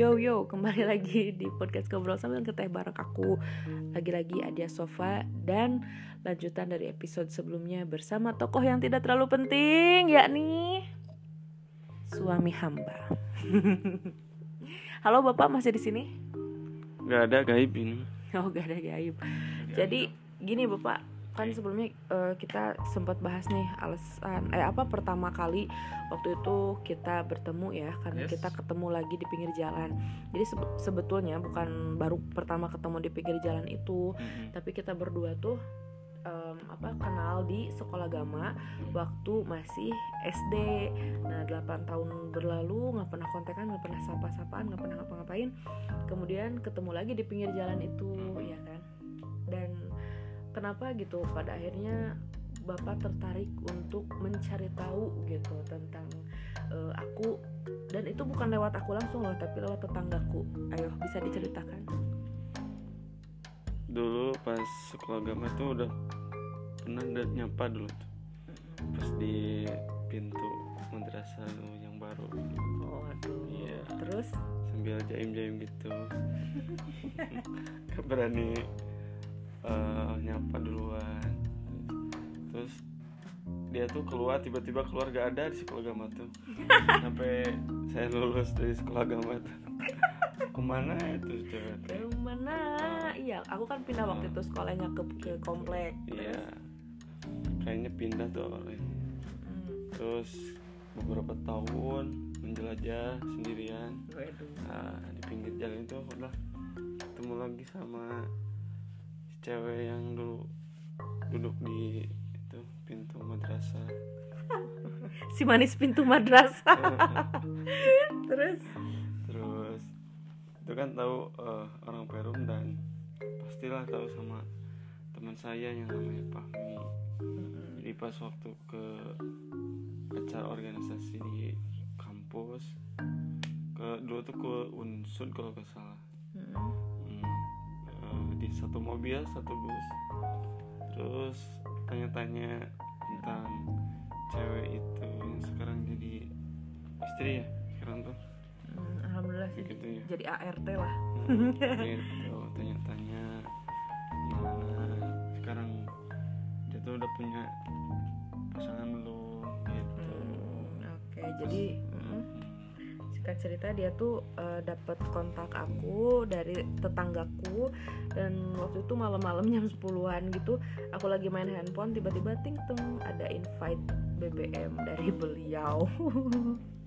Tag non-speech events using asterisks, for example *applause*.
Yo yo, kembali lagi di podcast ngobrol sambil keteh bareng aku Lagi-lagi Adia Sofa dan lanjutan dari episode sebelumnya bersama tokoh yang tidak terlalu penting yakni suami hamba. *laughs* Halo Bapak masih di sini? Gak ada gaib ini. Oh gak ada gaib. Jadi gini Bapak, kan sebelumnya eh, kita sempat bahas nih alasan eh apa pertama kali waktu itu kita bertemu ya karena Yes. kita ketemu lagi di pinggir jalan. Jadi sebe- sebetulnya bukan baru pertama ketemu di pinggir jalan itu, tapi kita berdua tuh em, apa kenal di sekolah agama waktu masih SD. Nah, 8 tahun berlalu nggak pernah kontekan, nggak pernah sapa-sapaan, nggak pernah ngapa-ngapain. Kemudian ketemu lagi di pinggir jalan itu, ya kan? Dan kenapa gitu pada akhirnya Bapak tertarik untuk mencari tahu gitu tentang eh, aku dan itu bukan lewat aku langsung loh tapi lewat tetanggaku. Ayo bisa diceritakan. Dulu pas sekolah agama tuh udah pernah ada nyapa dulu tuh. Pas di pintu madrasah yang baru Oh, aduh. Iya. Terus sambil jaim-jaim gitu. *laughs* Gak berani eh, dia tuh keluar tiba-tiba keluar gak ada di sekolah agama tuh. *laughs* Sampai saya lulus dari sekolah agama tuh. Ke mana itu cewek? ke mana? Iya, aku kan pindah waktu itu sekolahnya ke ke komplek. Iya. Kayaknya pindah tuh orangnya. Hmm, Terus beberapa tahun menjelajah sendirian. Nah, di pinggir jalan itu aku udah ketemu lagi sama si cewek yang dulu duduk di pintu madrasah. *laughs* Si manis pintu madrasah. *laughs* Terus Terus itu kan tahu eh, orang Perum dan pastilah tahu sama teman saya yang namanya Fahmi. Jadi pas waktu ke acara organisasi di kampus ke dulu tuh ke Unsud kalau nggak salah. Hmm, Hmm, eh, di satu mobil satu bus terus tanya-tanya tentang cewek itu yang sekarang jadi istri ya sekarang tuh? Hmm, alhamdulillah sih. Gitu ya? Jadi ART lah. Hmm, gitu *laughs* tanya-tanya gimana? Sekarang dia tuh udah punya pasangan belum gitu. Hmm, Oke, jadi mm, singkat cerita dia tuh eh, dapat kontak aku dari tetanggaku dan waktu itu malam-malam jam 10-an gitu aku lagi main handphone tiba-tiba ting ada invite BBM dari beliau *laughs*